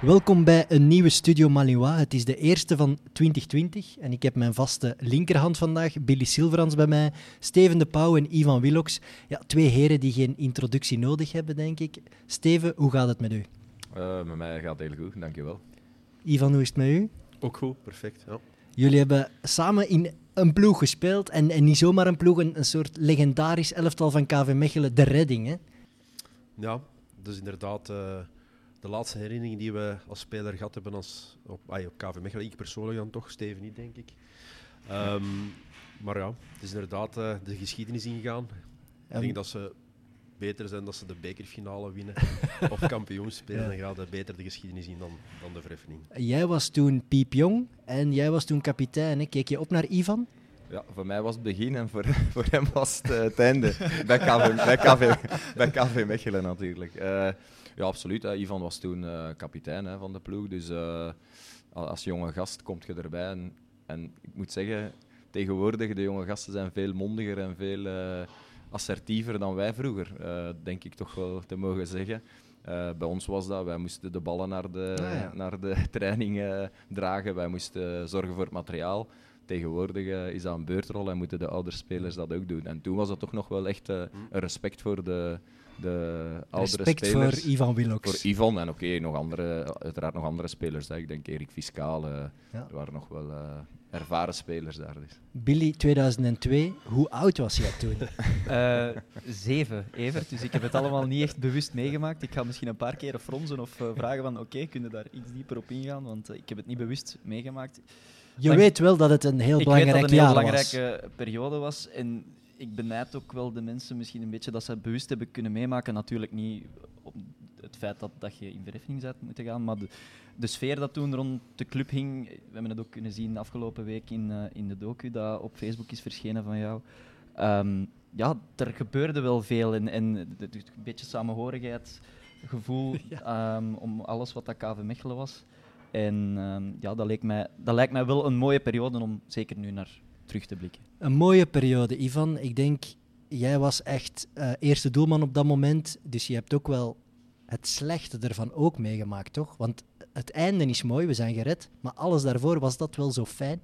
Welkom bij een nieuwe Studio Malinois. Het is de eerste van 2020 en ik heb mijn vaste linkerhand vandaag, Billy Silverans bij mij, Steven de Pauw en Ivan Willox. Ja, twee heren die geen introductie nodig hebben, denk ik. Steven, hoe gaat het met u? Uh, met mij gaat het heel goed, dankjewel. Ivan, hoe is het met u? Ook goed, perfect. Ja. Jullie hebben samen in een ploeg gespeeld en, en niet zomaar een ploeg, een, een soort legendarisch elftal van KV Mechelen, de redding. Hè? Ja, dus inderdaad... Uh de laatste herinnering die we als speler gehad hebben als, op, ay, op KV Mechelen. Ik persoonlijk dan toch, Steven niet, denk ik. Um, maar ja, het is inderdaad uh, de geschiedenis ingegaan. Ik denk dat ze beter zijn dat ze de bekerfinale winnen of kampioen spelen. Dan gaat het beter de geschiedenis in dan, dan de verheffing. Jij was toen piepjong en jij was toen kapitein. Hè? Keek je op naar Ivan? Ja, voor mij was het begin en voor, voor hem was het, uh, het einde. bij, KV, bij, KV, bij KV Mechelen natuurlijk. Uh, ja, absoluut. Hè. Ivan was toen uh, kapitein hè, van de ploeg. Dus uh, als jonge gast kom je erbij. En, en, ik moet zeggen, tegenwoordig de jonge gasten zijn veel mondiger en veel uh, assertiever dan wij vroeger. denk ik toch wel te mogen zeggen. bij ons was dat, wij moesten de ballen naar de, ah, ja. naar de training dragen. Wij moesten zorgen voor het materiaal tegenwoordig is dat een beurtrol en moeten de oudere spelers dat ook doen. En toen was dat toch nog wel echt uh, een respect voor de, de oudere Respect spelers. voor Ivan Willox. Voor Ivan en oké, nog andere, uiteraard nog andere spelers. Hè. Ik denk Erik Fiscaal, uh, ja. er waren nog wel uh, ervaren spelers daar. Dus. Billy, 2002, hoe oud was jij toen? uh, zeven, Evert. Dus ik heb het allemaal niet echt bewust meegemaakt. Ik ga misschien een paar keer fronsen of vragen van oké, okay, kunnen daar iets dieper op ingaan? Want ik heb het niet bewust meegemaakt. Je weet wel dat het een heel belangrijk jaar was. Ik weet dat het een heel belangrijke periode was. En ik benijd ook wel de mensen misschien een beetje dat ze het bewust hebben kunnen meemaken. Natuurlijk niet op het feit dat, dat je in verheffing bent moeten gaan, maar de, de, sfeer dat toen rond de club hing. We hebben het ook kunnen zien de afgelopen week in, uh, in de docu dat op Facebook is verschenen van jou. Um, ja, er gebeurde wel veel en, en een beetje samenhorigheid, gevoel ja. um, om alles wat dat KV Mechelen was. En um, ja, dat, leek mij, dat lijkt mij wel een mooie periode om zeker nu naar terug te blikken. Een mooie periode, Ivan. Ik denk, jij was echt uh, eerste doelman op dat moment, dus je hebt ook wel het slechte ervan ook meegemaakt, toch? Want het einde is mooi, we zijn gered, maar alles daarvoor, was dat wel zo fijn?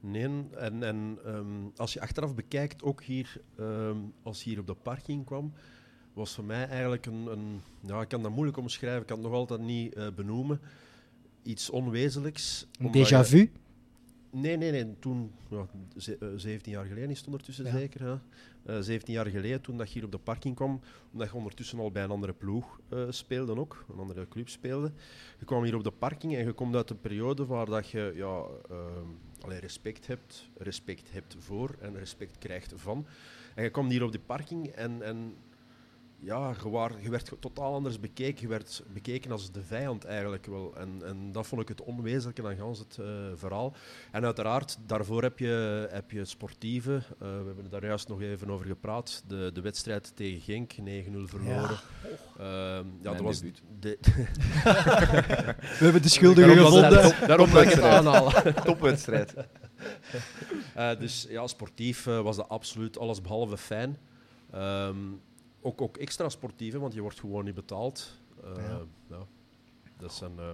Nee, en, en um, als je achteraf bekijkt, ook hier, um, als je hier op de parking kwam, was voor mij eigenlijk een, een ja, ik kan dat moeilijk omschrijven, ik kan het nog altijd niet uh, benoemen, iets onwezenlijks. Een déjà vu? Nee, nee, nee. Toen, ja, 17 jaar geleden is het ondertussen ja. zeker. Hè? Uh, 17 jaar geleden, toen dat je hier op de parking kwam, omdat je ondertussen al bij een andere ploeg uh, speelde ook, een andere club speelde. Je kwam hier op de parking en je komt uit een periode waar dat je ja, uh, allee, respect hebt, respect hebt voor en respect krijgt van. En je kwam hier op de parking en, en ja, je, waar, je, werd totaal anders bekeken. Je werd bekeken als de vijand eigenlijk wel. En, en dat vond ik het onwezenlijke aan gans het uh, verhaal. En uiteraard, daarvoor heb je, heb je sportieve. Uh, we hebben daar juist nog even over gepraat. De, de wedstrijd tegen Genk, 9-0 verloren. Ja, uh, ja dat was de we hebben de schuldigen gevonden. Daarom dat ik het aanhalen. Topwedstrijd. uh, dus ja, sportief was dat absoluut alles behalve fijn. Um, ook, ook extra sportief, want je wordt gewoon niet betaald. Uh, ja. ja. dat zijn uh,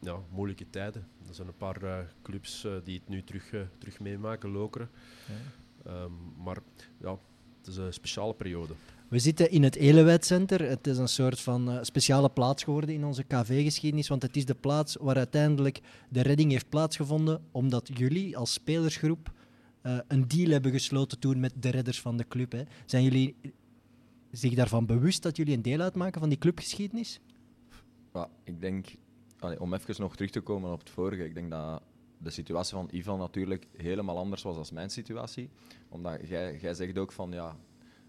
ja, moeilijke tijden. Er zijn een paar uh, clubs die het nu terug, terug meemaken, lokeren. Ja. Um, maar ja, het is een speciale periode. We zitten in het Elewijd Center. Het is een soort van speciale plaats geworden in onze KV-geschiedenis, want het is de plaats waar uiteindelijk de redding heeft plaatsgevonden, omdat jullie als spelersgroep een deal hebben gesloten toen met de redders van de club. Hè. Zijn jullie zich daarvan bewust dat jullie een deel uitmaken van die clubgeschiedenis? Ja, ik denk, allee, om even nog terug te komen op het vorige, ik denk dat de situatie van Ivan natuurlijk helemaal anders was dan mijn situatie. Omdat jij, jij zegt ook van ja,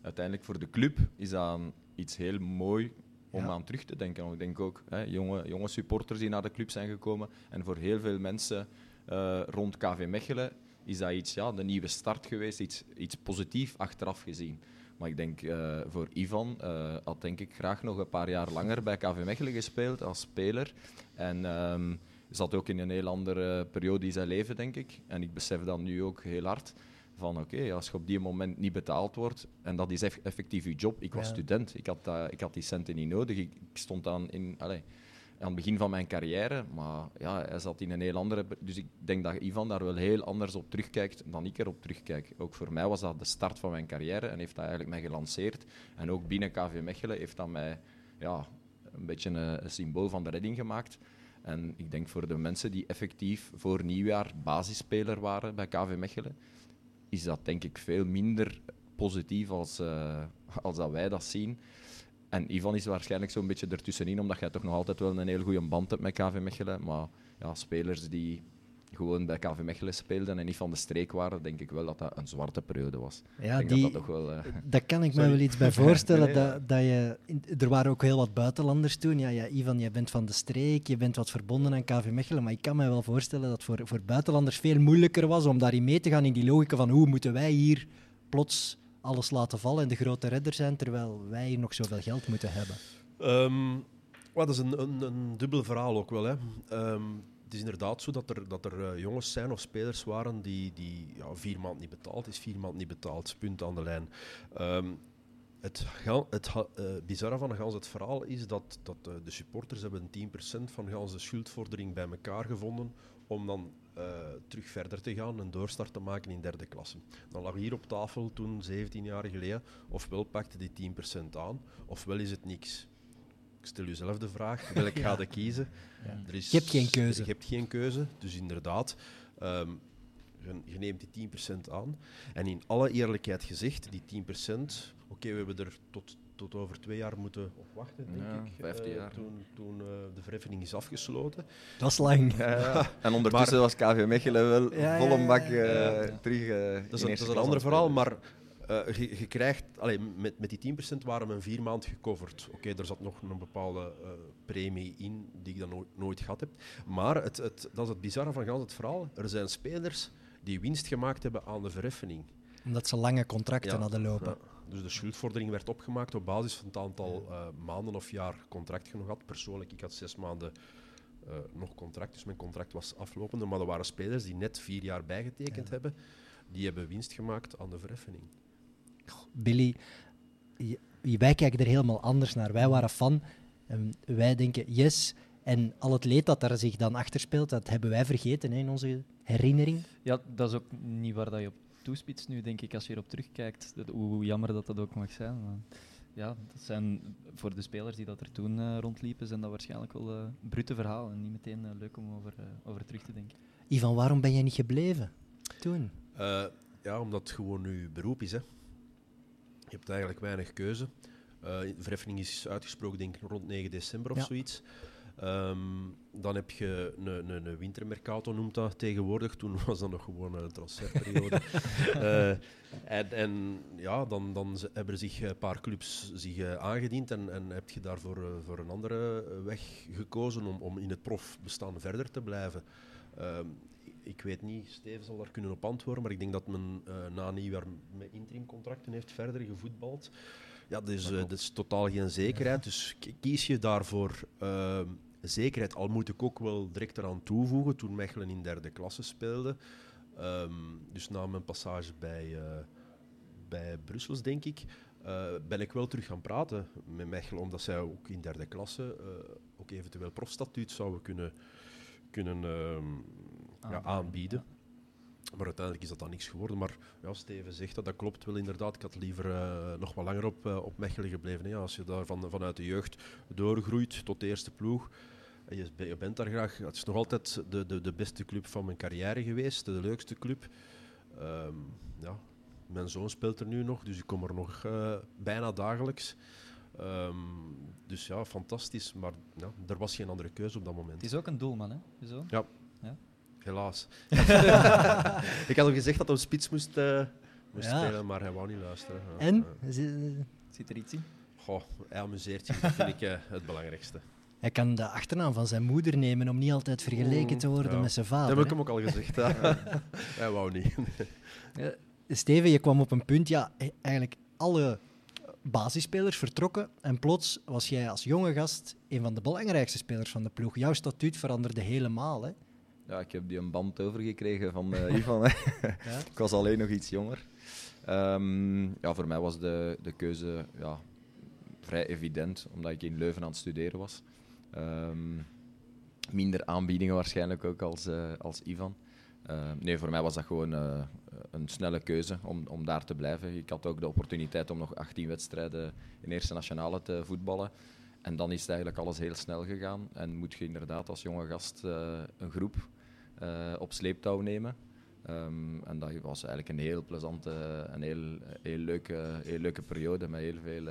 uiteindelijk voor de club is dat iets heel mooi om aan terug te denken. Ik denk ook hè, jonge, jonge supporters die naar de club zijn gekomen. En voor heel veel mensen uh, rond KV Mechelen is dat iets, ja, de nieuwe start geweest, iets, iets positiefs achteraf gezien. Maar ik denk uh, voor Ivan uh, had denk ik graag nog een paar jaar langer bij KV Mechelen gespeeld als speler. En um, zat ook in een heel andere periode in zijn leven, denk ik. En ik besef dat nu ook heel hard. Van oké, okay, als je op die moment niet betaald wordt, en dat is effectief je job. Ik was ja. student, ik had, uh, ik had die centen niet nodig. Ik, ik stond dan in. Allez, aan het begin van mijn carrière. Maar ja, hij zat in een heel andere... Dus ik denk dat Ivan daar wel heel anders op terugkijkt dan ik erop terugkijk. Ook voor mij was dat de start van mijn carrière en heeft dat eigenlijk mij gelanceerd. En ook binnen KV Mechelen heeft dat mij ja, een beetje een, symbool van de redding gemaakt. En ik denk voor de mensen die effectief voor nieuwjaar basisspeler waren bij KV Mechelen, is dat denk ik veel minder positief als, uh, als dat wij dat zien. En Ivan is waarschijnlijk zo'n beetje ertussenin, omdat jij toch nog altijd wel een heel goede band hebt met KV Mechelen. Maar ja, spelers die gewoon bij KV Mechelen speelden en niet van de streek waren, denk ik wel dat dat een zwarte periode was. Ja, denk die, dat dat toch wel... Uh... Daar kan ik me wel iets bij voorstellen. nee, dat, dat je, er waren ook heel wat buitenlanders toen. Ja, ja, Ivan, je bent van de streek, je bent wat verbonden aan KV Mechelen, maar ik kan me wel voorstellen dat het voor, voor buitenlanders veel moeilijker was om daarin mee te gaan in die logica van hoe moeten wij hier plots alles laten vallen en de grote redder zijn, terwijl wij nog zoveel geld moeten hebben. Um, dat is een, een, een, dubbel verhaal ook wel. Hè. Um, het is inderdaad zo dat er, dat er uh, jongens zijn of spelers waren die, die ja, vier maanden niet betaald is, vier maanden niet betaald, punt aan de lijn. Um, het, het uh, bizarre van gans het verhaal is dat, dat uh, de supporters hebben 10% van gans de schuldvordering bij elkaar gevonden om dan uh, terug verder te gaan en doorstart te maken in derde klasse. Dan lag hier op tafel toen, 17 jaar geleden, ofwel pakte die 10% aan, ofwel is het niks. Ik stel u zelf de vraag, welk ja. ga je kiezen? Ja. Er is, je hebt geen keuze. Je hebt geen keuze, dus inderdaad, um, je, neemt die 10% aan. En in alle eerlijkheid gezegd, die 10%, oké, okay, we hebben er tot tot over twee jaar moeten op wachten, denk ja, ik. 15 uh, jaar. Toen, toen uh, de verheffing is afgesloten. Dat is lang. Ja, ja. En ondertussen maar, was KV Mechelen wel ja, vol een bak uh, ja. terug. dat is een, dat is een ander verhaal, maar je, je, krijgt... Allee, met, met die 10% waren we een vier maand gecoverd. Oké, okay, er zat nog een bepaalde premie in die ik dan nooit, nooit gehad heb. Maar het, het, dat is het bizarre van het verhaal. Er zijn spelers die winst gemaakt hebben aan de verheffening. Omdat ze lange contracten hadden lopen. Dus de schuldvordering werd opgemaakt op basis van het aantal uh, maanden of jaar contract je nog had. Persoonlijk, ik had zes maanden uh, nog contract, dus mijn contract was aflopende. Maar er waren spelers die net vier jaar bijgetekend ja. hebben, die hebben winst gemaakt aan de verheffening. Billy, wij kijken er helemaal anders naar. Wij waren fan en wij denken yes. En al het leed dat er zich dan achter speelt, dat hebben wij vergeten hè, in onze herinnering. Ja, dat is ook niet waar dat je op toespits nu, denk ik, als je erop terugkijkt. Dat, hoe, hoe, jammer dat dat ook mag zijn. Maar ja, dat zijn voor de spelers die dat er toen uh, rondliepen, zijn dat waarschijnlijk wel uh, brute verhalen. En niet meteen uh, leuk om over, over terug te denken. Ivan, waarom ben jij niet gebleven toen? ja, omdat het gewoon uw beroep is. Hè. Je hebt eigenlijk weinig keuze. de verheffing is uitgesproken, denk ik, rond 9 december of Ja. zoiets. Um, dan heb je een, een, een wintermercato, noemt dat tegenwoordig. Toen was dat nog gewoon een transferperiode. uh, en, en ja, dan, dan hebben zich een paar clubs zich uh, aangediend en, en heb je daarvoor uh, voor een andere weg gekozen om, om in het profbestaan verder te blijven. Um, ik weet niet, Steven zal daar kunnen op antwoorden, maar ik denk dat men na nieuwjaar met interimcontracten heeft verder gevoetbald. Ja, dus uh, dat is totaal geen zekerheid. Dus kies je daarvoor uh, zekerheid. Al moet ik ook wel direct eraan toevoegen, toen Mechelen in derde klasse speelde. Um, dus na mijn passage bij, uh, bij Brussels, denk ik, ben ik wel terug gaan praten met Mechelen, omdat zij ook in derde klasse ook eventueel profstatuut zouden kunnen, kunnen ja, aanbieden. Maar uiteindelijk is dat dan niks geworden. Maar ja, Steven zegt dat, dat klopt wel inderdaad. Ik had liever uh, nog wat langer op, uh, op Mechelen gebleven. Als je daar van, vanuit de jeugd doorgroeit tot de eerste ploeg. En je, je bent daar graag. Het is nog altijd de, de, de beste club van mijn carrière geweest. De leukste club. Um, ja, mijn zoon speelt er nu nog, dus ik kom er nog uh, bijna dagelijks. Um, dus ja, fantastisch. Maar ja, er was geen andere keuze op dat moment. Het is ook een doelman, hè? Ja. ja. Helaas. ik had hem gezegd dat hij spits moest, uh, moest Ja. spelen, maar hij wou niet luisteren. Ja, En? Zit er iets in? Goh, hij amuseert zich, dat vind ik eh, het belangrijkste. Hij kan de achternaam van zijn moeder nemen om niet altijd vergeleken te worden Ja. met zijn Dat vader. heb ik hem ook al gezegd. hij wou niet. Steven, je kwam op een punt, ja, e- eigenlijk alle basisspelers vertrokken en plots was jij als jonge gast een van de belangrijkste spelers van de ploeg. Jouw statuut veranderde helemaal. Hè? Ja, ik heb die een band overgekregen van uh, Ivan. Ja. ik was alleen nog iets jonger. Ehm, ja, voor mij was de, de keuze ja, vrij evident, omdat ik in Leuven aan het studeren was. Ehm, minder aanbiedingen waarschijnlijk ook als, eh, als Ivan. Ehm, nee, voor mij was dat gewoon eh, een snelle keuze om, om daar te blijven. Ik had ook de opportuniteit om nog 18 wedstrijden in Eerste Nationale te voetballen. En dan is het eigenlijk alles heel snel gegaan. En moet je inderdaad als jonge gast eh, een groep op sleeptouw nemen. Ehm, en dat was eigenlijk een heel plezante, een heel, heel, leuke, heel leuke periode met heel veel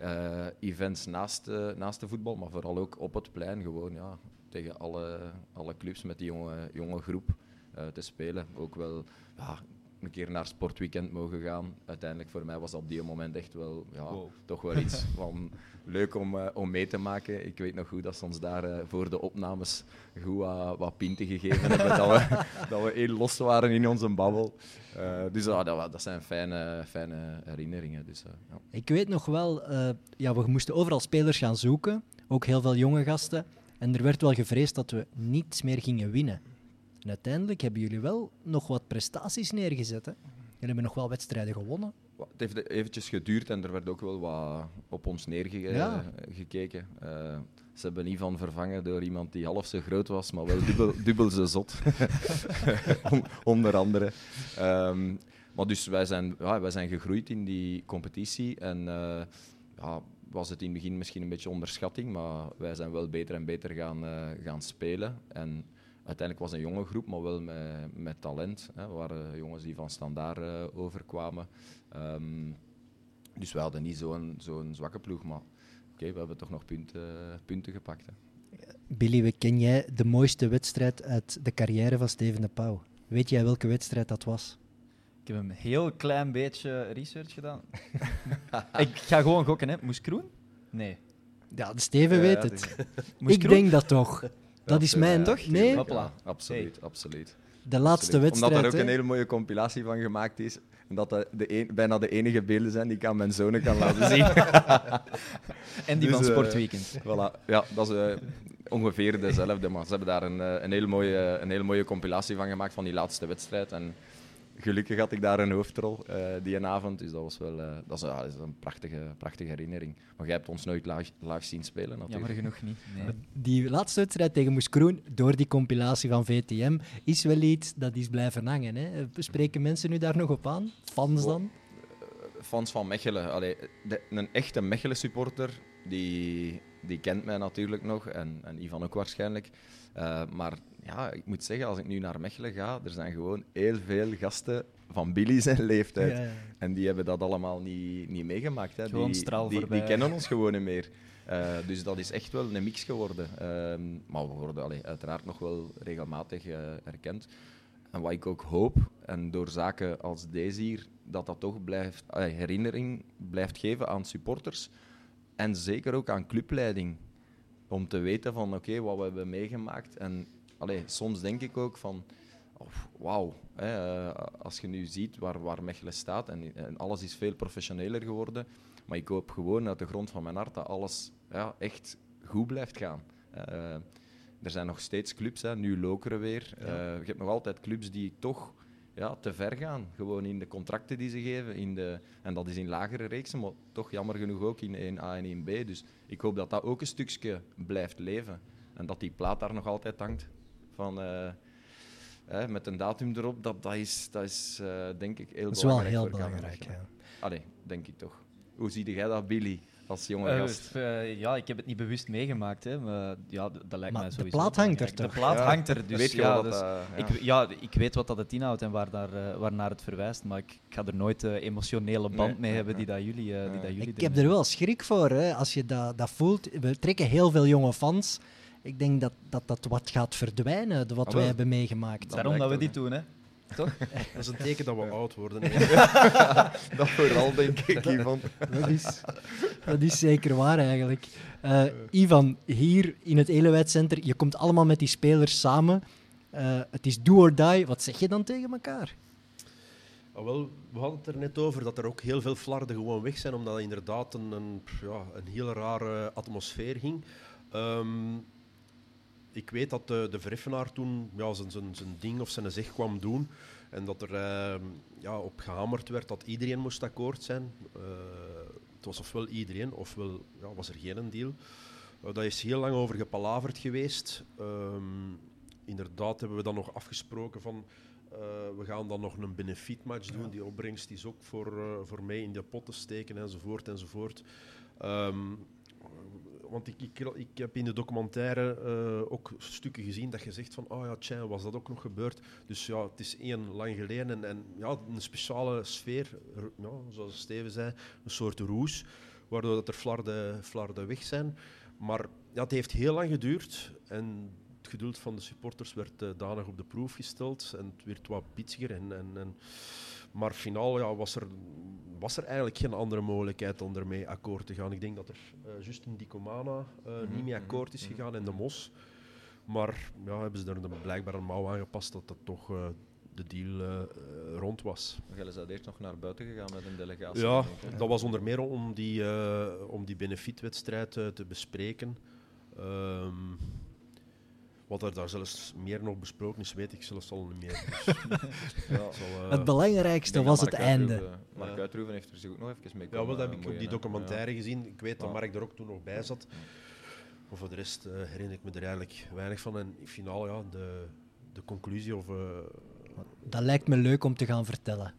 uh, events naast, uh, naast de voetbal, maar vooral ook op het plein gewoon ja, tegen alle, alle clubs met die jonge, jonge groep te spelen. Ook wel ja, een keer naar sportweekend mogen gaan. Uiteindelijk voor mij was dat op die moment echt wel ja, wow. toch wel iets van leuk om, uh, om mee te maken. Ik weet nog goed dat ze ons daar uh, voor de opnames goed wat, wat pinten gegeven hebben. dat, we, dat we heel los waren in onze babbel. Uh, dus dat, dat, zijn fijne, fijne herinneringen. Dus, ja. Ik weet nog wel, ja, we moesten overal spelers gaan zoeken. Ook heel veel jonge gasten. En er werd wel gevreesd dat we niets meer gingen winnen. En uiteindelijk hebben jullie wel nog wat prestaties neergezet. Hè? Jullie hebben nog wel wedstrijden gewonnen. Het heeft eventjes geduurd en er werd ook wel wat op ons neergekeken. Ja. Uh, ze hebben Ivan vervangen door iemand die half zo groot was, maar wel dubbel, dubbel zo zot. Onder andere. Um, maar dus wij zijn, ja, wij zijn gegroeid in die competitie. En uh, ja, was het in het begin misschien een beetje onderschatting, maar wij zijn wel beter en beter gaan, uh, gaan spelen. En uiteindelijk was het een jonge groep, maar wel met, met talent. Hè. We waren jongens die van standaard uh, overkwamen. Um, dus we hadden niet zo'n zo'n zwakke ploeg, maar oké, okay, we hebben toch nog punten, punten gepakt. Hè. Billy, we ken jij de mooiste wedstrijd uit de carrière van Steven de Pauw? Weet jij welke wedstrijd dat was? Ik heb een heel klein beetje research gedaan. ik ga gewoon gokken, hè. Moes Kroen? Nee. Ja, de Steven ja, weet het. ik denk dat toch. Dat is mijn, toch? Nee? Ja, absoluut, hey. absoluut. De laatste absoluut. wedstrijd. Omdat er ook een hele mooie compilatie van gemaakt is. En dat dat de een, bijna de enige beelden zijn die ik aan mijn zonen kan laten zien. en die dus, van Sportweekend. Uh, voilà. Ja, dat is uh, ongeveer dezelfde. Maar ze hebben daar een, uh, een, hele mooie, een hele mooie compilatie van gemaakt van die laatste wedstrijd. En gelukkig had ik daar een hoofdrol uh, die een avond. Dus dat was wel uh, dat is, uh, is, een prachtige, prachtige herinnering. Maar jij hebt ons nooit laag, laag zien spelen. Natuurlijk. Jammer genoeg niet. Nee. Die laatste wedstrijd tegen Moes Kroen, door die compilatie van VTM, is wel iets dat is blijven hangen. Hè? Spreken mensen nu daar nog op aan? Fans dan? Fans van Mechelen. Allee, de, een echte Mechelen-supporter, die, die kent mij natuurlijk nog. En, en Ivan ook waarschijnlijk. maar ja, ik moet zeggen, als ik nu naar Mechelen ga, er zijn gewoon heel veel gasten van Billy zijn leeftijd. Ja, ja. En die hebben dat allemaal niet, niet meegemaakt. Hè. Gewoon die, die, die, kennen ons gewoon niet meer. Uh, dus dat is echt wel een mix geworden. Uh, maar we worden allee, uiteraard nog wel regelmatig uh, erkend. En wat ik ook hoop, en door zaken als deze hier, dat dat toch blijft, herinnering blijft geven aan supporters. En zeker ook aan clubleiding. Om te weten van oké, okay, wat we hebben meegemaakt. En allee, soms denk ik ook van, oh, wauw, uh, als je nu ziet waar, waar Mechelen staat en, en, alles is veel professioneler geworden, maar ik hoop gewoon uit de grond van mijn hart dat alles ja, echt goed blijft gaan. Uh, er zijn nog steeds clubs, hè, nu Lokeren weer. Ja. Uh, je hebt nog altijd clubs die toch ja, te ver gaan. Gewoon in de contracten die ze geven. In de, en dat is in lagere reeksen, maar toch jammer genoeg ook in 1A en 1B. Dus ik hoop dat dat ook een stukje blijft leven. En dat die plaat daar nog altijd hangt van, uh, met een datum erop, dat, dat is, dat is uh, denk ik heel dat is wel heel belangrijk. Ja. Allee, denk ik toch. Hoe zie jij dat, Billy? Als jonge gast. Uh, ja, ik heb het niet bewust meegemaakt, hè, maar ja, dat lijkt maar mij sowieso. De plaat hangt er toch? De plaat ja. hangt er, dus weet je ja, wat dus, dat, uh, ja. Ik, ja, ik weet wat dat het inhoudt en waar, daar, uh, waar naar het verwijst, maar ik, ik ga er nooit een emotionele band Nee, mee hebben die, dat jullie, die dat jullie Ik heb er wel schrik voor, hè, als je dat, dat voelt. We trekken heel veel jonge fans. Ik denk dat dat, dat wat gaat verdwijnen, de wat Ah, wij hebben meegemaakt. Daarom dat we dit doen, hè. Toch? Dat is een teken dat we oud worden. Dat vooral, denk ik, Ivan. Dat is, dat is zeker waar eigenlijk. Eh, Ivan, hier in het Elewijd Center, je komt allemaal met die spelers samen. Eh, het is do or die. Wat zeg je dan tegen elkaar? Ah, wel, we hadden het er net over dat er ook heel veel flarden gewoon weg zijn, omdat het inderdaad een, een, ja, een heel rare atmosfeer ging. Ehm, ik weet dat de, de Vereffenaar toen ja, zijn, zijn, zijn ding of zijn zeg kwam doen en dat er ehm, ja, op gehamerd werd dat iedereen moest akkoord zijn. Eh, het was ofwel iedereen, ofwel ja, was er geen deal. Uh, daar is heel lang over gepalaverd geweest. Ehm, inderdaad hebben we dan nog afgesproken van uh, we gaan dan nog een benefietmatch doen. Ja. Die opbrengst is ook voor, uh, voor mij in de pot te steken enzovoort enzovoort. Um, want ik, ik, ik, heb in de documentaire uh, ook stukken gezien dat je zegt van, oh ja, tja, was dat ook nog gebeurd? Dus ja, het is één lang geleden en, ja, een speciale sfeer, ja, zoals Steven zei, een soort roes, waardoor dat er flarden, flarden weg zijn. Maar ja, het heeft heel lang geduurd en het geduld van de supporters werd uh, danig op de proef gesteld en het werd wat pitsiger en, en, en maar finaal ja, was, er, was er eigenlijk geen andere mogelijkheid om ermee akkoord te gaan. Ik denk dat er uh, Justin Dicomana uh, mm -hmm. niet mee akkoord is gegaan en de Mos. Maar ja, hebben ze er een, blijkbaar een mouw aangepast dat dat toch uh, de deal uh, rond was. Jij is dat eerst nog naar buiten gegaan met een delegatie? Ja, dat was onder meer om die, uh, om die benefietwedstrijd te bespreken. Um, wat er daar zelfs meer nog besproken is, weet ik zelfs al niet meer. Dus, ja. zal, uh, het belangrijkste was het einde. Mark ja. Uitroeven heeft er zich ook nog even mee Ja, wel, dat heb ik op die documentaire gezien. Ik weet dat Mark er ook toen nog bij zat. Maar voor de rest uh, herinner ik me er eigenlijk weinig van. En in finaal, ja, de, de conclusie of... Uh, dat lijkt me leuk om te gaan vertellen.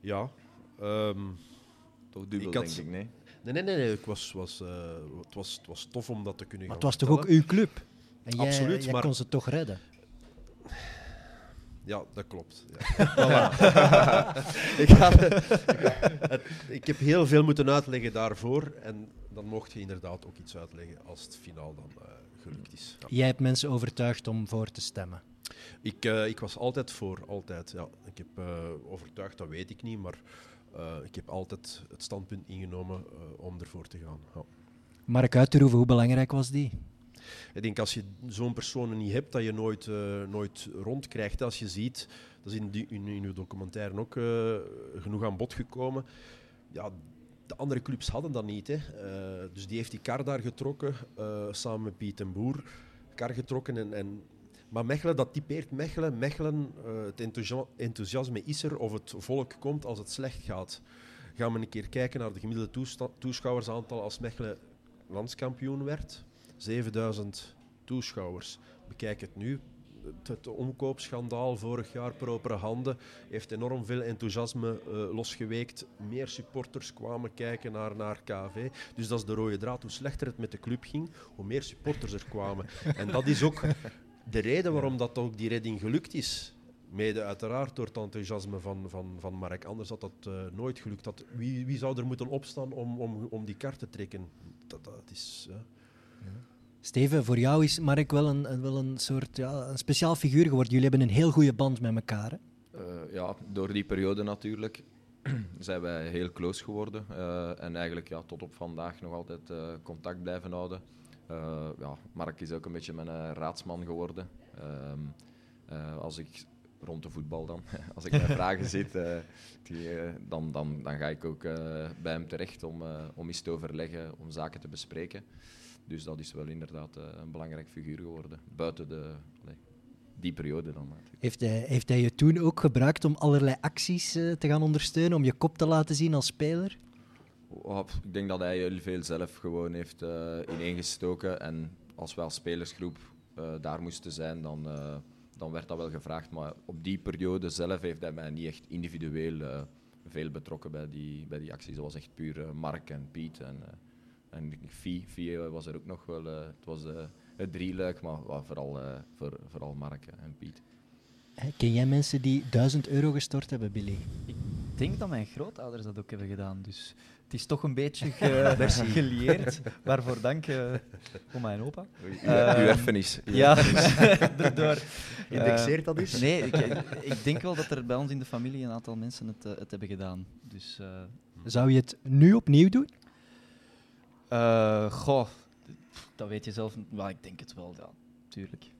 Ja. Um, Toch dubbel, ik had, denk ik, nee? Nee, nee, nee. nee. Ik was, was, uh, het, was, het was tof om dat te kunnen maar gaan het was toch ook uw club? En jij, Absoluut, jij maar... kon ze toch redden? Ja, dat klopt. Ja. ik, het, ik heb heel veel moeten uitleggen daarvoor. En dan mocht je inderdaad ook iets uitleggen als het finaal dan uh, gelukt is. Ja. Jij hebt mensen overtuigd om voor te stemmen? Ik, uh, ik was altijd voor, altijd. Ja. Ik heb uh, overtuigd, dat weet ik niet, maar ik heb altijd het standpunt ingenomen om ervoor te gaan. Ja. Mark Uiterhoeven, hoe belangrijk was die? Ik denk als je zo'n persoon niet hebt, dat je nooit, uh, nooit rondkrijgt. Als je ziet, dat is in, in, uw documentaire ook uh, genoeg aan bod gekomen. Ja, de andere clubs hadden dat niet. Hè. Uh, dus die heeft die kar daar getrokken, samen met Piet en Boer. Kar getrokken en, en maar Mechelen, dat typeert Mechelen. Mechelen, het enthousiasme is er of het volk komt als het slecht gaat. Gaan we een keer kijken naar de gemiddelde toeschouwersaantal als Mechelen landskampioen werd. 7000 toeschouwers. Bekijk het nu. Het, omkoopschandaal vorig jaar propere handen heeft enorm veel enthousiasme uh, losgeweekt. Meer supporters kwamen kijken naar, naar KV. Dus dat is de rode draad. Hoe slechter het met de club ging, hoe meer supporters er kwamen. En dat is ook de reden waarom dat ook die redding gelukt is. Mede uiteraard door het enthousiasme van, van, van Mark. Anders had dat uh, nooit gelukt. Dat, wie, wie zou er moeten opstaan om, om, om die kaart te trekken? Dat, dat is... Uh, ja. Steven, voor jou is Mark wel een, wel een soort ja, een speciaal figuur geworden. Jullie hebben een heel goede band met elkaar. Hè? Uh, ja, door die periode natuurlijk zijn wij heel close geworden. Uh, en eigenlijk ja, tot op vandaag nog altijd uh, contact blijven houden. ja, Mark is ook een beetje mijn raadsman geworden. Ehm, als ik rond de voetbal dan, als ik mijn vragen zit, die, dan, dan, dan ga ik ook bij hem terecht om, om eens te overleggen, om zaken te bespreken. Dus dat is wel inderdaad uh, een belangrijk figuur geworden. Buiten de, die periode dan. Natuurlijk. Heeft hij, heeft hij je toen ook gebruikt om allerlei acties uh, te gaan ondersteunen, om je kop te laten zien als speler? Oh, ik denk dat hij heel veel zelf gewoon heeft uh, ineengestoken. En als we als spelersgroep daar moesten zijn, dan, dan werd dat wel gevraagd. Maar op die periode zelf heeft hij mij niet echt individueel veel betrokken bij die, bij die acties. Dat was echt puur Mark en Piet. En, en Fie, Fie was er ook nog wel. Uh, het was uh, het drieluik, maar vooral, uh, voor, vooral Mark en Piet. Ken jij mensen die 1000 euro gestort hebben, Billy? Ik denk dat mijn grootouders dat ook hebben gedaan. Dus het is toch een beetje ge gelieerd. Waarvoor dank uh, voor mijn opa. Uw erfenis. Ja, daardoor. Indexeert dat eens? Nee, ik, ik, denk wel dat er bij ons in de familie een aantal mensen het, het hebben gedaan. Dus, Zou je het nu opnieuw doen? Uh, goh, dat weet je zelf. Maar ik denk het wel, ja, tuurlijk.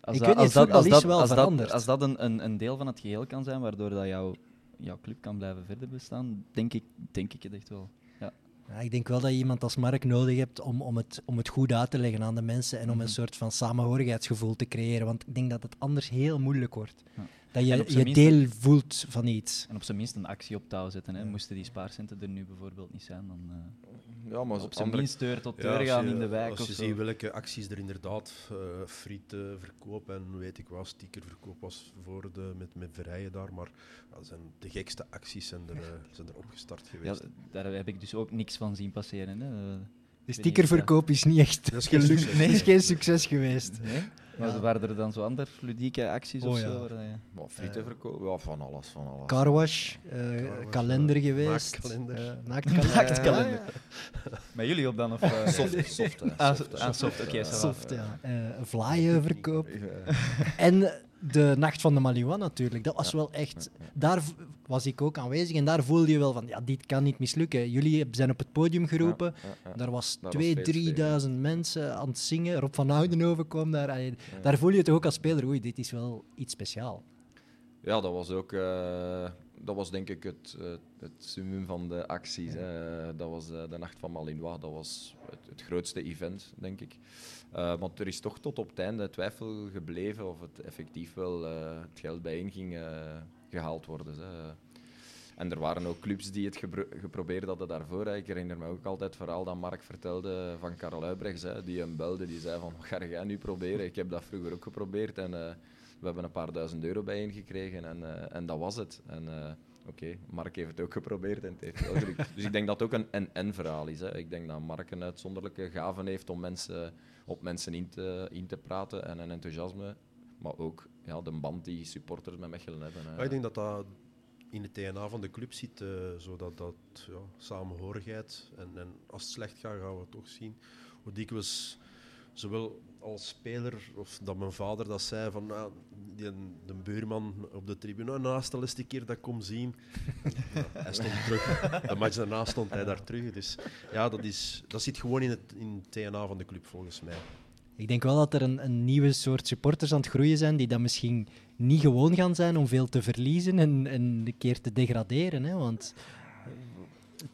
Als ik dat, weet niet, als dat, als dat, wel als veranderd. Dat, als dat een, een, een deel van het geheel kan zijn, waardoor dat jouw, jouw club kan blijven verder bestaan, denk ik, denk ik het echt wel. Ja. Ja, ik denk wel dat je iemand als Mark nodig hebt om, om, het, om het goed uit te leggen aan de mensen en om mm -hmm. een soort van samenhorigheidsgevoel te creëren. Want ik denk dat het anders heel moeilijk wordt. Ja. Dat je je minst- deel voelt van iets. En op zijn minst een actie op touw zetten. Hè. Moesten die spaarcenten er nu bijvoorbeeld niet zijn, dan eh, Ja, maar op zijn andere- minst deur tot Ja, deur gaan je- in de wijk Als je ziet welke acties er inderdaad, uh, frietenverkoop en weet ik wat, stickerverkoop was voor de, met, met Verrijen daar. Maar ja, zijn de gekste acties zijn er, eh, zijn er opgestart Ja, geweest. daar heb ik dus ook niks van zien passeren. Hè. De stickerverkoop is niet echt Dat is geen gelukt. Het is geen succes geweest. Nee? Maar Ja. waren er dan zo andere ludieke acties Oh of ja. zo? waar je- Maar frieten verkopen, ja, van alles, van alles. Carwash, eh, kalender ja. geweest. Naaktkalender. eh, naaktkalender. Naaktkalender. Ja, ja. Met jullie op dan? Of, eh? Soft, soft, hè. Ah, soft, ah, soft, oké. Soft, ja. Eh vlaaienverkoop. Ja. En de Nacht van de Maliwa natuurlijk. Dat was Ja. wel echt... Ja, ja. Daar was ik ook aanwezig en daar voelde je wel van, ja, dit kan niet mislukken. Jullie zijn op het podium geroepen. Ja, ja, ja. Daar was was 2.000, feestsfeer, 3.000 mensen aan het zingen. Rob van Oudenhoven kwam daar. Daar voel je het ook als speler. Oei, dit is wel iets speciaals. Ja, dat was ook, eh, dat was denk ik het, het summum van de acties. Dat was eh, de Nacht van Malinois, dat was het, het grootste event, denk ik. Eh, want er is toch tot op het einde twijfel gebleven of het effectief wel het geld bijeen ging gehaald worden. En er waren ook clubs die het geprobeerd hadden daarvoor. Hè. Ik herinner me ook altijd het verhaal dat Mark vertelde van Karel Huibrechts, die hem belde. Die zei van, wat ga jij nu proberen? Ik heb dat vroeger ook geprobeerd en eh, we hebben een paar duizend euro bijeen gekregen en, eh, en dat was het. En eh, oké, Mark heeft het ook geprobeerd en het heeft wel gelukt. Dus ik denk dat het ook een en-en verhaal is. Hè. Ik denk dat Mark een uitzonderlijke gave heeft om mensen, op mensen in te, in te praten en een enthousiasme. Maar ook ja, de band die supporters met Mechelen hebben. ik denk dat dat in het DNA van de club zit, eh zodat dat ja, samenhorigheid. En, en als het slecht gaat, gaan we het toch zien. Hoe dikwijls, zowel als speler, of dat mijn vader dat zei, van die, de buurman op de tribune, nou, naast de laatste keer dat ik kom zien. Hij stond terug. De match daarna stond hij daar terug. Dus ja, dat, is, dat zit gewoon in het, in het DNA van de club, volgens mij. Ik denk wel dat er een, een nieuwe soort supporters aan het groeien zijn die dat misschien niet gewoon gaan zijn om veel te verliezen en, en een keer te degraderen. Hè? Want eh,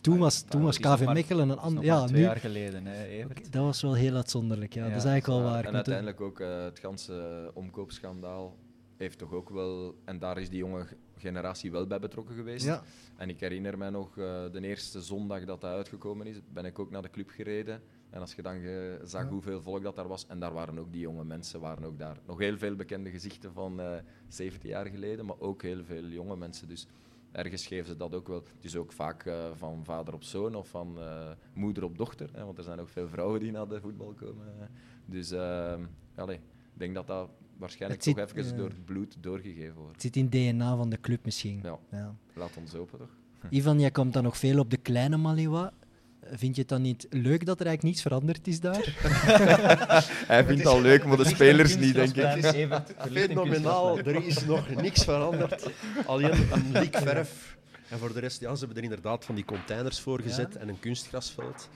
toen was, toen was is nog KV Mechelen een ander... Ja, twee nu, jaar geleden, hè, Evert. dat was wel heel uitzonderlijk. Ja. Ja, dat is eigenlijk wel waar. En uiteindelijk ook eh, het ganse omkoopschandaal heeft toch ook wel... En daar is die jonge generatie wel bij betrokken geweest. Ja, En ik herinner mij nog, eh, de eerste zondag dat dat uitgekomen is, ben ik ook naar de club gereden. En als je dan ge- zag Ja. hoeveel volk dat daar was, en daar waren ook die jonge mensen, waren ook daar nog heel veel bekende gezichten van eh 70 jaar geleden, maar ook heel veel jonge mensen. Dus ergens geven ze dat ook wel. Het is ook vaak eh, van vader op zoon of van eh, moeder op dochter, hè, want er zijn ook veel vrouwen die naar de voetbal komen. Dus ehm allee, ik denk dat dat waarschijnlijk Het toch zit- even door het bloed doorgegeven wordt. het zit in het DNA van de club misschien. Ja, Ja. laat ons hopen toch? Ivan, jij komt dan nog veel op de kleine Maliwa. Vind je het dan niet leuk dat er eigenlijk niets veranderd is daar? Hij vindt het al leuk, maar de spelers niet, denk ik. Fenomenaal, er is nog niks veranderd. Alleen een lik verf. En voor de rest, ja, ze hebben er inderdaad van die containers voor gezet Ja. en een kunstgrasveld.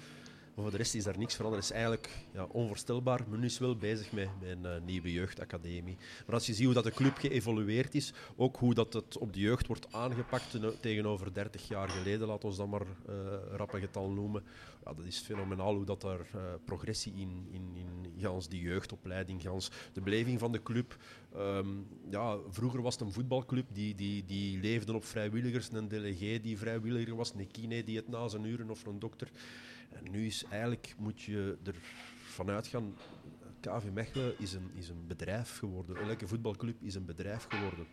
Maar voor de rest is daar niks veranderd. Het is eigenlijk ja, onvoorstelbaar. Men is wel bezig met, met een eh, nieuwe jeugdacademie. Maar als je ziet hoe dat de club geëvolueerd is, ook hoe dat het op de jeugd wordt aangepakt teno- tegenover 30 jaar geleden, laat ons dat maar eh rap getal noemen. Ja, dat is fenomenaal hoe dat daar eh, progressie in, in, in gans die jeugdopleiding, gans de beleving van de club. Ehm, ja, vroeger was het een voetbalclub die, die, die leefde op vrijwilligers, een delegé die vrijwilliger was, een kine die het na zijn uren of een dokter. En nu is eigenlijk, moet je ervan uitgaan, KV Mechelen is een, is een bedrijf geworden. Elke voetbalclub is een bedrijf geworden.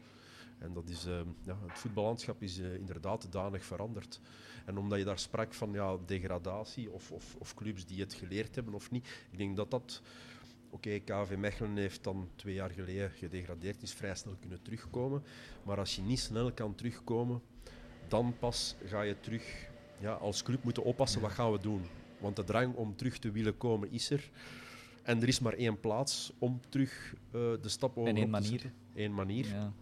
En dat is, ehm, ja, het voetballandschap is eh, inderdaad danig veranderd. En omdat je daar sprak van ja, degradatie of, of, of clubs die het geleerd hebben of niet, ik denk dat dat... Oké, KV Mechelen heeft dan twee jaar geleden gedegradeerd, is vrij snel kunnen terugkomen. Maar als je niet snel kan terugkomen, dan pas ga je terug ja, als club moeten oppassen, wat gaan we doen? Want de drang om terug te willen komen is er. En er is maar één plaats om terug eh, de stap over En één manier. Eén manier. Ja.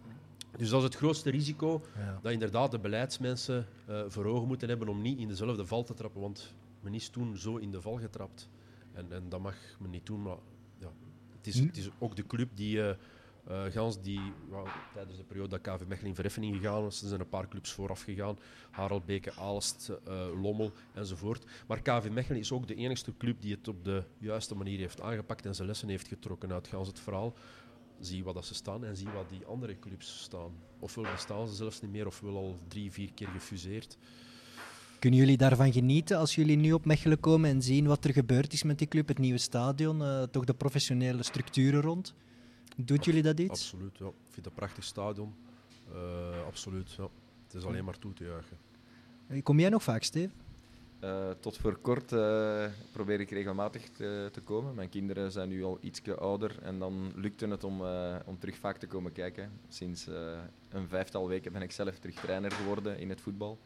Dus dat is het grootste risico Ja. dat inderdaad de beleidsmensen eh, voor ogen moeten hebben om niet in dezelfde val te trappen. Want men is toen zo in de val getrapt. En, en dat mag men niet doen. Maar ja, het, is, Hm. het is ook de club die, eh eh, gans die tijdens de periode dat KV Mechelen in verheffing gegaan is, zijn een paar clubs vooraf gegaan. Harelbeke, Aalst, eh, Lommel enzovoort. Maar KV Mechelen is ook de enigste club die het op de juiste manier heeft aangepakt en zijn lessen heeft getrokken uit gans het verhaal. zie wat dat ze staan en zie wat die andere clubs staan. Ofwel bestaan ze zelfs niet meer, ofwel al drie, vier keer gefuseerd. Kunnen jullie daarvan genieten als jullie nu op Mechelen komen en zien wat er gebeurd is met die club, het nieuwe stadion, uh, toch de professionele structuren rond? Doet jullie dat iets? Absoluut, ja. Ik vind het een prachtig stadion. Uh, absoluut, ja. Het is alleen maar toe te juichen. Kom jij nog vaak, Steve? Uh, tot voor kort uh, probeer ik regelmatig te, te, komen. Mijn kinderen zijn nu al iets ouder en dan lukte het om, uh, om terug vaak te komen kijken. Sinds een vijftal weken ben ik zelf terug trainer geworden in het voetbal.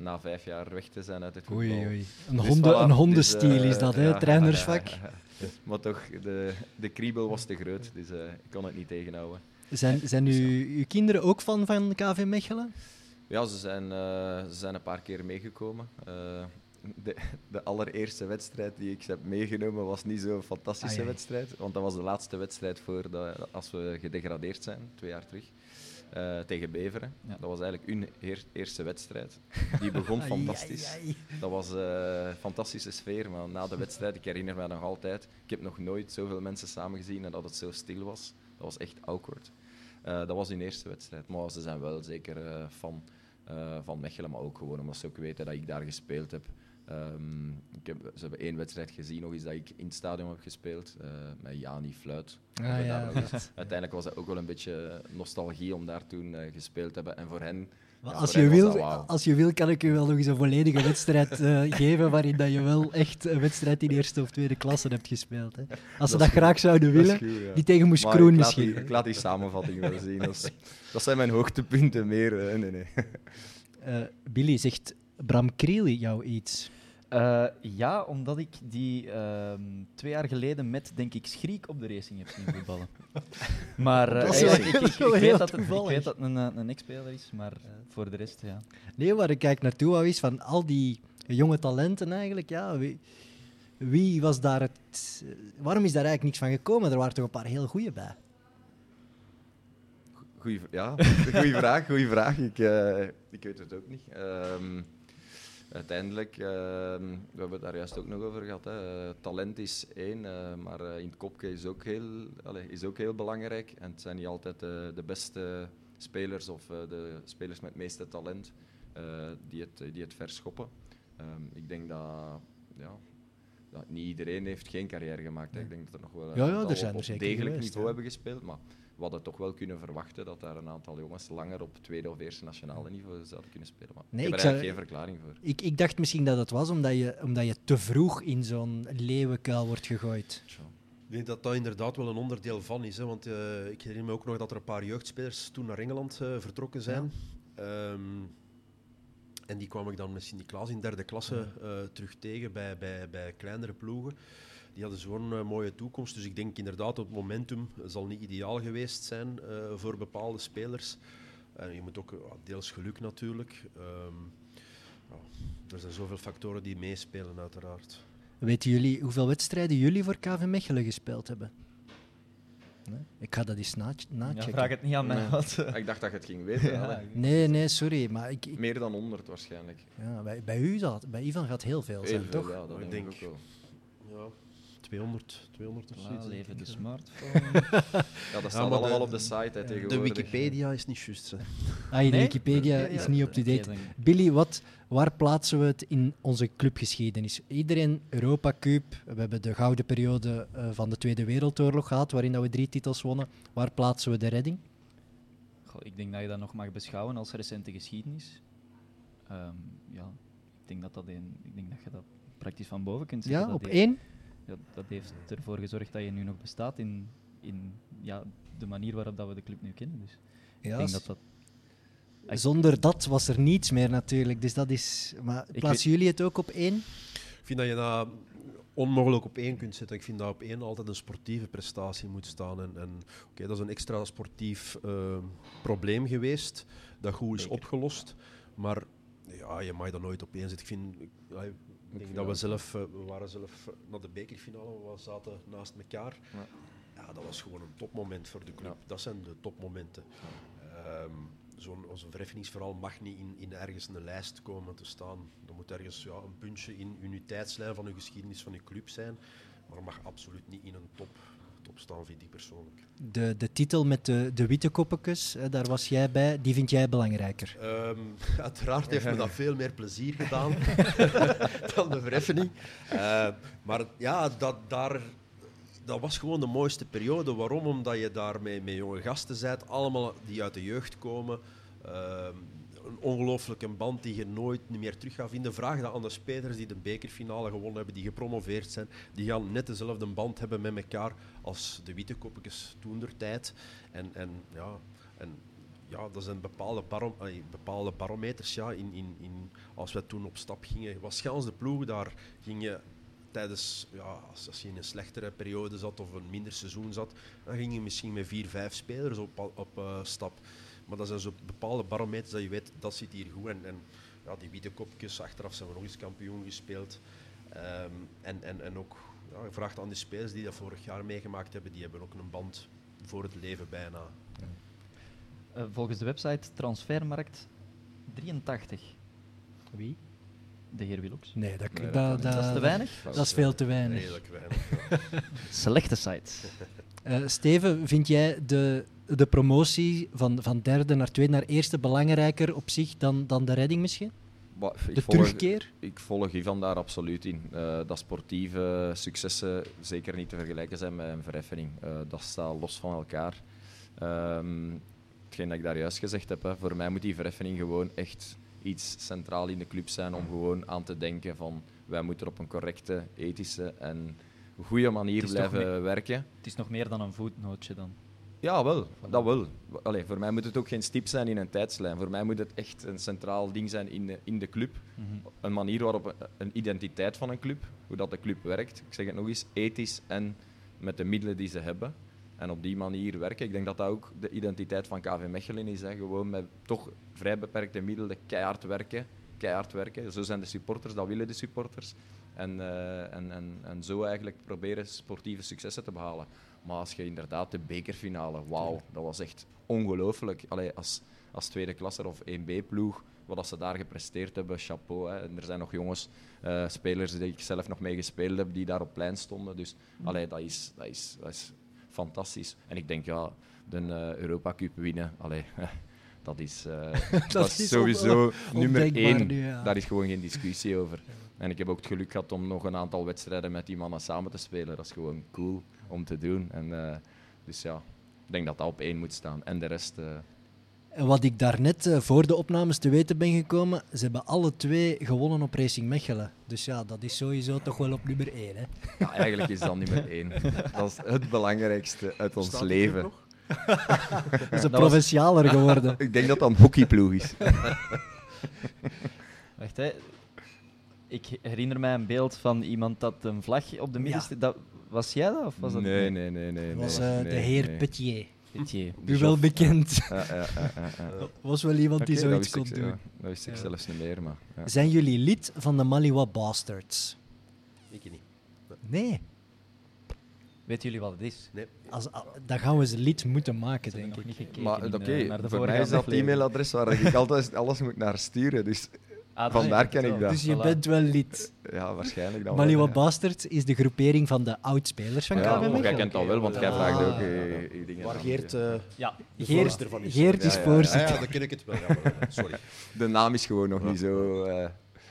Na vijf jaar weg te zijn uit het voetbal. Oei, oei. Een, dus voilà, een hondenstiel dus, is dat, hè? Ja, trainersvak. maar toch, de, de kriebel was te groot, dus ik kon het niet tegenhouden. Zijn, zijn u, uw kinderen ook van, van KV Mechelen? Ja, ze zijn, ze zijn een paar keer meegekomen de, de, allereerste wedstrijd die ik heb meegenomen was niet zo'n fantastische wedstrijd. Want dat was de laatste wedstrijd voor de, als we gedegradeerd zijn, twee jaar terug. Uh, tegen Beveren. Ja. Dat was eigenlijk hun eerste wedstrijd. Die begon fantastisch. Dat was een uh, fantastische sfeer, maar na de wedstrijd, ik herinner me nog altijd, ik heb nog nooit zoveel mensen samen gezien en dat het zo stil was. Dat was echt awkward. Uh, dat was hun eerste wedstrijd, maar ze zijn wel zeker fan van Mechelen, maar ook gewoon omdat ze ook weten dat ik daar gespeeld heb. Um, ik heb, ze hebben één wedstrijd gezien, nog eens dat ik in het stadion heb gespeeld, uh, met Jani Fluit. Ah, ja, uiteindelijk was het ook wel een beetje nostalgie om daar toen uh, gespeeld te hebben. En voor hen. Ja, als, je wil, wow. als je wil, kan ik je wel nog eens een volledige wedstrijd uh, geven waarin dat je wel echt een wedstrijd in eerste of tweede klasse hebt gespeeld. Hè. Als ze dat, graag zouden willen, goed, ja. die tegen Moes Kroen misschien. Die, ik laat die samenvatting wel zien. Dat, dat zijn mijn hoogtepunten meer. nee, nee. Billy, zegt Bram Krieli jou iets? Uh, ja, omdat ik die uh, twee jaar geleden met, denk ik, Schriek op de racing heb zien voetballen. maar uh, ik, ik, ik, weet dat het, ik weet dat het een, eh, een ex-speler is, maar voor de rest, ja. Nee, waar ik kijk naartoe wou is van al die jonge talenten eigenlijk, ja, wie, wie was daar het... waarom is daar eigenlijk niks van gekomen? Er waren toch een paar heel goede bij. Goeie, ja, goede vraag, goede vraag. Ik, ik weet het ook niet. Um, uiteindelijk, uh, we hebben het daar juist ook nog over gehad, hè. Talent is één, uh, maar eh, in het kopje is ook, heel, allez, is ook heel belangrijk. En het zijn niet altijd de beste spelers of de spelers met het meeste talent die, het, die het verschoppen. Um, ik denk dat, ja, dat niet iedereen heeft geen carrière gemaakt. Hè. Ik denk dat er nog wel ja, ja, er zijn op, op degelijk niveau hebben gespeeld. Maar we hadden toch wel kunnen verwachten dat daar een aantal jongens langer op tweede of eerste nationale niveau zouden kunnen spelen. Maar nee, ik heb er eigenlijk geen verklaring voor. Ik, ik dacht misschien dat het was omdat je, omdat je te vroeg in zo'n leeuwenkuil wordt gegooid. Ik denk dat dat inderdaad wel een onderdeel van is. Hè, want uh, ik herinner me ook nog dat er een paar jeugdspelers toen naar Engeland uh, vertrokken zijn. Ja. Um, en die kwam ik dan met Sint-Niklaas in derde klasse uh, terug tegen bij, bij, bij kleinere ploegen die hadden zo'n uh, mooie toekomst. Dus ik denk inderdaad dat het momentum zal niet ideaal geweest zijn uh, voor bepaalde spelers. Uh, je moet ook deels geluk natuurlijk. Um, er zijn zoveel factoren die meespelen, uiteraard. Weten jullie hoeveel wedstrijden jullie voor KV Mechelen gespeeld hebben? Nee? Ik ga dat eens na nachecken. Ja, vraag het niet aan mij. Nee. ik dacht dat je het ging weten. ja. Nee, nee, sorry. Maar ik, ik... Meer dan 100 waarschijnlijk. Ja, bij, bij u zal bij Ivan gaat heel veel zijn, veel, toch? Ja, dat ik denk ik ook wel. Ja. 200, 200 of zoiets. leven de smartphone. ja, dat staat ja, allemaal de, op de site hè, tegenwoordig. De Wikipedia is niet juist. Ah, de nee? Wikipedia ja, is niet up-to-date. Billy, wat, waar plaatsen we het in onze clubgeschiedenis? Iedereen Europa Cup, we hebben de gouden periode uh, van de Tweede Wereldoorlog gehad, waarin dat we drie titels wonnen. Waar plaatsen we de redding? Goh, ik denk dat je dat nog mag beschouwen als recente geschiedenis. Um, ja, ik denk dat, dat een, ik denk dat je dat praktisch van boven kunt zetten. Ja, op één? Ja, dat heeft ervoor gezorgd dat je nu nog bestaat in, in ja, de manier waarop dat we de club nu kennen. Dus ja, ik denk dat dat zonder dat was er niets meer natuurlijk. Dus dat is. Maar plaatsen jullie het ook op één? Ik vind dat je dat onmogelijk op één kunt zetten. Ik vind dat op één altijd een sportieve prestatie moet staan. En, en oké, dat is een extra sportief uh, probleem geweest dat goed is opgelost. Maar ja, je mag dat nooit op één zetten. Ik vind, ik denk dat we zelf, uh, we waren zelf naar de bekerfinale, we zaten naast elkaar. Ja. ja. dat was gewoon een topmoment voor de club. Ja. Dat zijn de topmomenten. Um, Zo'n verheffingsverhaal mag niet in, in ergens een lijst komen te staan. Er moet ergens ja, een puntje in uniteitslijn van uw geschiedenis van uw club zijn, maar mag absoluut niet in een top, top staan, vind ik persoonlijk. De, de titel met de, de witte koppetjes, daar was jij bij, die vind jij belangrijker. Ehm, uiteraard heeft me dat veel meer plezier gedaan dan de verheffening. Uh, maar ja, dat, daar, dat was gewoon de mooiste periode. Waarom? Omdat je daar met, met jonge gasten bent, allemaal die uit de jeugd komen. Uh, een band die je nooit meer terug gaat vinden. Vraag dat aan de spelers die de bekerfinale gewonnen hebben, die gepromoveerd zijn. Die gaan net dezelfde band hebben met elkaar als de witte koppetjes toen der tijd. En, en, ja, en ja, dat zijn bepaalde, bepaalde barometers. Ja, in, in, in, als we toen op stap gingen, was Gans de ploeg, daar ging je tijdens, ja, als, als, je in een slechtere periode zat of een minder seizoen zat, dan ging je misschien met vier, vijf spelers op, op uh, stap. Maar dat zijn zo bepaalde barometers dat je weet, dat zit hier goed. En, en ja, die witte kopjes, achteraf zijn we nog eens kampioen gespeeld. Um, en, en, en ook ja, gevraagd aan die spelers die dat vorig jaar meegemaakt hebben, die hebben ook een band voor het leven bijna. Uh, volgens de website Transfermarkt 83. Wie? De heer Willox. Nee, dat, nee, dat, dat, dat, is te weinig. Dat, is veel te weinig. Redelijk weinig. Slechte site. Uh, Steven, vind jij de, de promotie van, van derde naar tweede naar eerste belangrijker op zich dan, dan de redding misschien? De volg, terugkeer? Ik volg Ivan daar absoluut in. Uh, dat sportieve successen zeker niet te vergelijken zijn met een verheffening. Uh, dat staat los van elkaar. Um, hetgeen dat ik daar juist gezegd heb, hè, voor mij moet die verheffening gewoon echt iets centraal in de club zijn om gewoon aan te denken van wij moeten op een correcte, ethische en goede manier blijven werken. Het is nog meer dan een voetnootje dan. Ja, wel. Dat wel. Allee, voor mij moet het ook geen stip zijn in een tijdslijn. Voor mij moet het echt een centraal ding zijn in de, in de club. Mm -hmm. Een manier waarop een, een, identiteit van een club, hoe dat de club werkt. Ik zeg het nog eens, ethisch en met de middelen die ze hebben. En op die manier werken. Ik denk dat dat ook de identiteit van KV Mechelen is. Hè. Gewoon met toch vrij beperkte middelen keihard werken. Keihard werken. Zo zijn de supporters, dat willen de supporters. En, uh, en, en, en zo eigenlijk proberen sportieve successen te behalen. Maar als je inderdaad de bekerfinale, wauw, dat was echt ongelooflijk. Als, als tweede klasser of 1B-ploeg, wat ze daar gepresteerd hebben, chapeau. Hè. En er zijn nog jongens, uh, spelers die ik zelf nog mee gespeeld heb, die daar op plein stonden. Dus allee, dat, is, dat, is, dat is fantastisch. En ik denk, ja, de uh, Europa Cup winnen, allee, dat is, uh, dat, dat is sowieso nummer één. Nu, ja. Daar is gewoon geen discussie over. En ik heb ook het geluk gehad om nog een aantal wedstrijden met die mannen samen te spelen. Dat is gewoon cool om te doen. En, uh, dus ja, ik denk dat dat op één moet staan. En de rest. Uh... En wat ik daarnet uh, voor de opnames te weten ben gekomen, ze hebben alle twee gewonnen op Racing Mechelen. Dus ja, dat is sowieso toch wel op nummer één. Hè? Ja, eigenlijk is dat nummer één. Dat is het belangrijkste uit ons Staat leven. Nog? dat is een provincialer geworden. ik denk dat dat een hockeyploeg is. Wacht, hè. Ik herinner mij een beeld van iemand dat een vlag op de midden... Ja. Dat, was jij dat? Of was dat nee, nee, nee. nee, dat was uh, nee, de heer nee. Petier. Petier. U wel bekend. Ja, ja, ja, ja, was wel iemand die zoiets kon doen. Ik, dat wist ik zelfs niet meer. Maar, Zijn jullie lid van de Maliwa Bastards? Ik niet. Nee. Weten jullie wat het is? Nee. Als, dan gaan we ze lid moeten maken, denk ik. Niet gekeken maar oké, uh, voor mij is dat het e-mailadres waar ik altijd alles moet naar sturen. Dus ah, vandaar ken ik dat. Dus je Voilà. bent wel lid. Ja, waarschijnlijk dan Maliwa wel, ja. Bastards is de groepering van de oud-spelers van Ja, KV maar jij kent dat wel, want jij Ah. vraagt ook eh, eh, dingen. Waar. Geert uh, Ja, de Geert- voorzitter van is. Geert is Ja, ja, Ja, voorzitter. ja, dan ken ik het wel. Eh, sorry. De naam is gewoon nog niet zo, eh,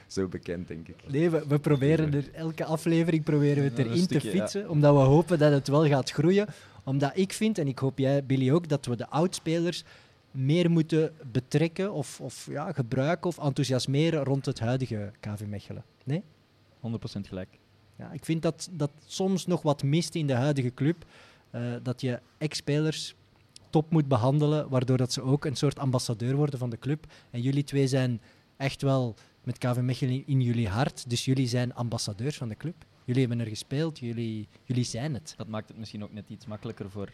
zo bekend, denk ik. Nee, we, we proberen er elke aflevering proberen we het erin te ja. fietsen, omdat we hopen dat het wel gaat groeien. Omdat ik vind, en ik hoop jij Billy ook, dat we de oudspelers meer moeten betrekken of, of ja, gebruiken of enthousiasmeren rond het huidige KV Mechelen. Nee? 100% gelijk. Ja, ik vind dat dat soms nog wat mist in de huidige club. eh, dat je ex-spelers top moet behandelen, waardoor dat ze ook een soort ambassadeur worden van de club. En jullie twee zijn echt wel met KV Mechelen in jullie hart, dus jullie zijn ambassadeurs van de club. Jullie hebben er gespeeld, jullie, jullie zijn het. Dat maakt het misschien ook net iets makkelijker voor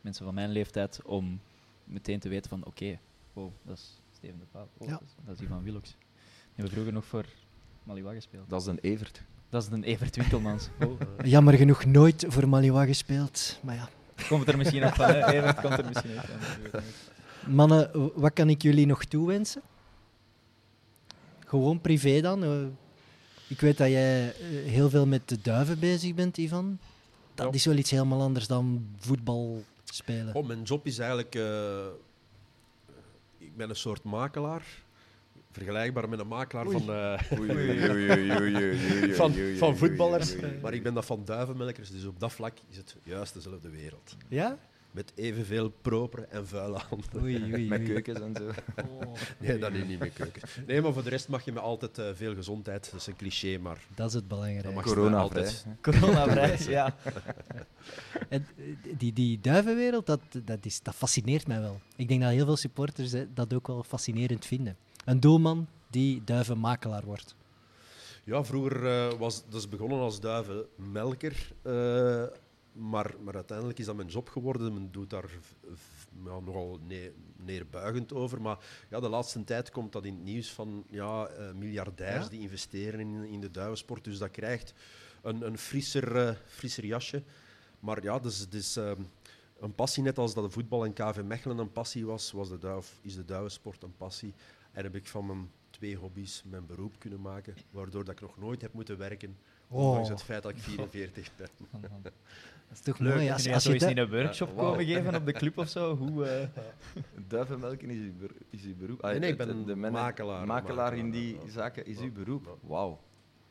mensen van mijn leeftijd om meteen te weten van oké, wow, dat is Steven de Pauw, oh, Ja. dat, is, dat is Ivan Willox. Die hebben vroeger nog voor Maliwa gespeeld. Dat is een Evert. Dat is een Evert Winkelmans. Oh. Jammer genoeg nooit voor Maliwa gespeeld, maar ja. Komt er misschien op van, hè? Evert komt er misschien van. niet. Mannen, wat kan ik jullie nog toewensen? Gewoon privé dan? eh. ik weet dat jij eh, heel veel met de duiven bezig bent, Ivan. dat Ja. is wel iets helemaal anders dan voetbal spelen. Oh, mijn job is eigenlijk... eh, ik ben een soort makelaar. Vergelijkbaar met een makelaar van, eh, van, voetballers. Maar ik ben dat van duivenmelkers, dus op dat vlak is het juist dezelfde wereld. Ja? Met evenveel propere en vuile handen. Oei, oei, Met oei. keukens en zo. Oh, Nee, dat is niet meer keuken. Nee, maar voor de rest mag je me altijd eh, veel gezondheid. Dat is een cliché, maar dat is het belangrijkste. Corona altijd. Corona-vrij, ja. En, eh, die, die duivenwereld, dat, dat, is, dat fascineert mij wel. Ik denk dat heel veel supporters dat ook wel fascinerend vinden. Een doelman die duivenmakelaar wordt. Ja, vroeger eh, was dat is begonnen als duivenmelker. eh, maar, maar uiteindelijk is dat mijn job geworden. Men doet daar ja, nogal ne- neerbuigend over. Maar ja, de laatste tijd komt dat in het nieuws van ja, eh, miljardairs Ja? die investeren in, in de duivensport. Dus dat krijgt een, een frisser, eh, frisser jasje. Maar ja, dus, het is ehm, een passie. Net als dat de voetbal en KV Mechelen een passie was, was de duif, is de duivensport een passie. En heb ik van mijn twee hobby's mijn beroep kunnen maken, waardoor dat ik nog nooit heb moeten werken, Oh. ondanks het feit dat ik 44 ben. Dat is toch Leuk, mooi. Als, als je in een workshop komen geven op de club of zo? Hoe, eh, Duivenmelken is uw, is uw beroep? Ah, Nee, nee, ik ben de makelaar. Makelaar in die Ja, zaken is uw beroep. Wauw.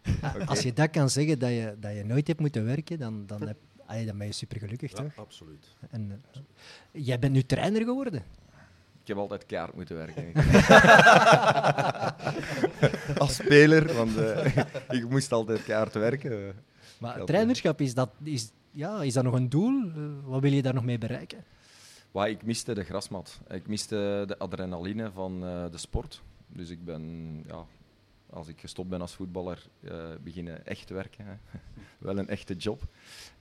Als je dat kan zeggen, dat je, dat je nooit hebt moeten werken, dan, dan, heb, allee, dan ben je supergelukkig, Ja, toch? absoluut. En, eh, jij bent nu trainer geworden. Ik heb altijd kaart moeten werken. Als speler, want eh, ik moest altijd kaart werken. Maar trainerschap, is dat, is, ja, is dat nog een doel? Eh, wat wil je daar nog mee bereiken? Maar ik miste de grasmat. Ik miste de adrenaline van eh, de sport. Dus ik ben, ja, als ik gestopt ben als voetballer, eh, beginnen echt werken. Wel een echte job.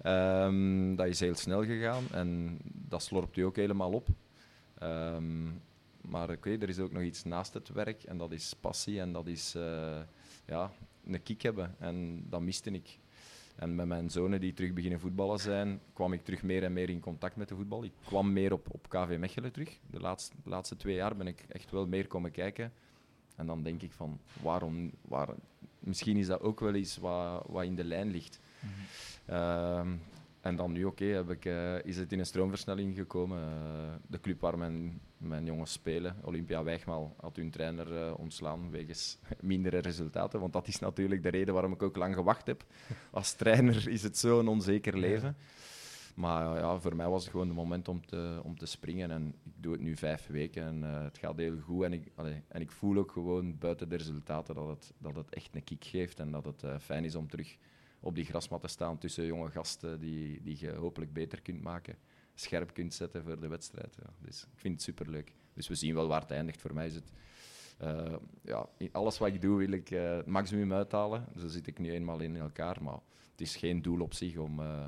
Ehm, dat is heel snel gegaan en dat slorpt u ook helemaal op. Ehm, maar oké, er is ook nog iets naast het werk en dat is passie en dat is ja, een kick hebben. En dat miste ik. En met mijn zonen die terug beginnen voetballen zijn, kwam ik terug meer en meer in contact met de voetbal. Ik kwam meer op, op KV Mechelen terug. De laatste, de laatste twee jaar ben ik echt wel meer komen kijken. En dan denk ik van, waarom... Waar, misschien is dat ook wel iets wat, wat in de lijn ligt. Ehm, en dan nu, oké, heb ik, eh, is het in een stroomversnelling gekomen. Eh, de club waar mijn, mijn jongens spelen, Olympia Wijgmaal, had hun trainer eh, ontslaan wegens mindere resultaten. Want dat is natuurlijk de reden waarom ik ook lang gewacht heb. Als trainer is het zo'n onzeker leven. Maar ja, voor mij was het gewoon het moment om te, om te springen. En ik doe het nu vijf weken en eh, het gaat heel goed. En ik, allee, en ik voel ook gewoon buiten de resultaten dat het, dat het echt een kick geeft. En dat het eh, fijn is om terug op die grasmat te staan tussen jonge gasten die, die je hopelijk beter kunt maken. Scherp kunt zetten voor de wedstrijd. Ja. Dus ik vind het superleuk. Dus we zien wel waar het eindigt. Voor mij is het... eh, ja, alles wat ik doe wil ik eh, het maximum uithalen. Zo zit ik nu eenmaal in elkaar. Maar het is geen doel op zich om, eh,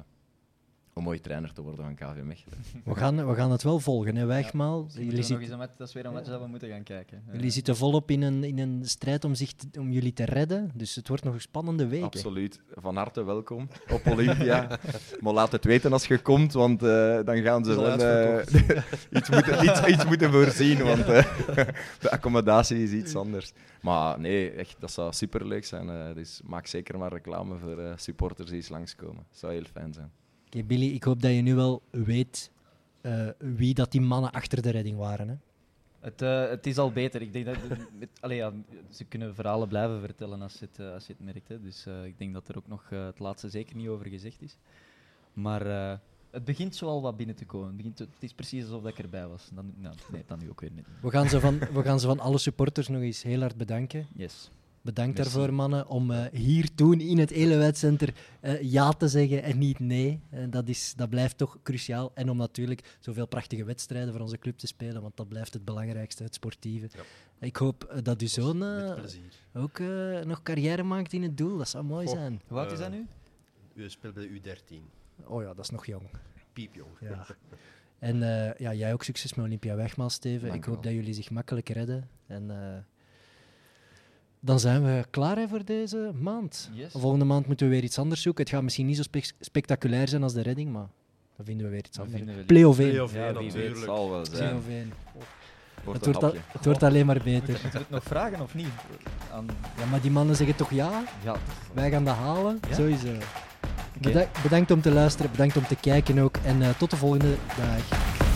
om ooit trainer te worden van KV Mechelen. We gaan, we gaan het wel volgen, hè, Wijgmaal. jullie, we nog zit- eens een match- dat is weer een match dat we moeten gaan kijken. Jullie zitten volop in een, in een strijd om, zich te- om jullie te redden. Dus het wordt nog een spannende week. hè. Absoluut. Van harte welkom op Olympia. maar laat het weten als je komt, want eh, dan gaan ze wel eh, iets, moeten, iets, iets moeten voorzien, want eh, de accommodatie is iets anders. Maar nee, echt, dat zou superleuk zijn. eh, dus maak zeker maar reclame voor eh, supporters die eens langskomen. Dat zou heel fijn zijn. Oké, Billy, ik hoop dat je nu wel weet eh, wie dat die mannen achter de redding waren. Hè? Het, eh, het is al beter. Ik denk dat allee, ja, ze kunnen verhalen blijven vertellen als je het, eh, als je het merkt. Hè. Dus ik denk dat er ook nog het laatste zeker niet over gezegd is. Maar het begint zo al wat binnen te komen. Het, begint, het is precies alsof ik erbij was. Dan, nou, nee, dan nu ook weer niet. We gaan, ze van, we gaan ze van alle supporters nog eens heel hard bedanken. Yes. Bedankt Merci. daarvoor, mannen, om eh, hier toen in het Elewetcenter eh ja te zeggen en niet nee. En dat, is, dat blijft toch cruciaal. En om natuurlijk zoveel prachtige wedstrijden voor onze club te spelen, want dat blijft het belangrijkste, het sportieve. Ja. Ik hoop eh, dat uw zoon eh, ook eh, nog carrière maakt in het doel. Dat zou mooi Goh. zijn. Hoe oud is Eh, dat nu? U speelt bij de U13. Oh ja, dat is nog jong. Piepjong. Ja. En eh, ja, jij ook succes met Olympia Wegmaal, Steven. Dank ik hoop wel. dat jullie zich makkelijk redden. En eh, dan zijn we klaar hè, voor deze maand. Yes. Volgende maand moeten we weer iets anders zoeken. Het gaat misschien niet zo spec- spectaculair zijn als de redding, maar dan vinden we weer iets anders. we- Play-off 1. Play-off Ja, één, wie weet. Het natuurlijk. zal wel zijn. Play-off 1. Wordt Het wordt, het wordt alleen maar beter. Moeten we het nog vragen of niet? Aan, Ja, maar die mannen zeggen toch ja? ja, Wij gaan dat halen? Ja? Sowieso. Bedankt om te luisteren, bedankt om te kijken ook. En eh, tot de volgende dag.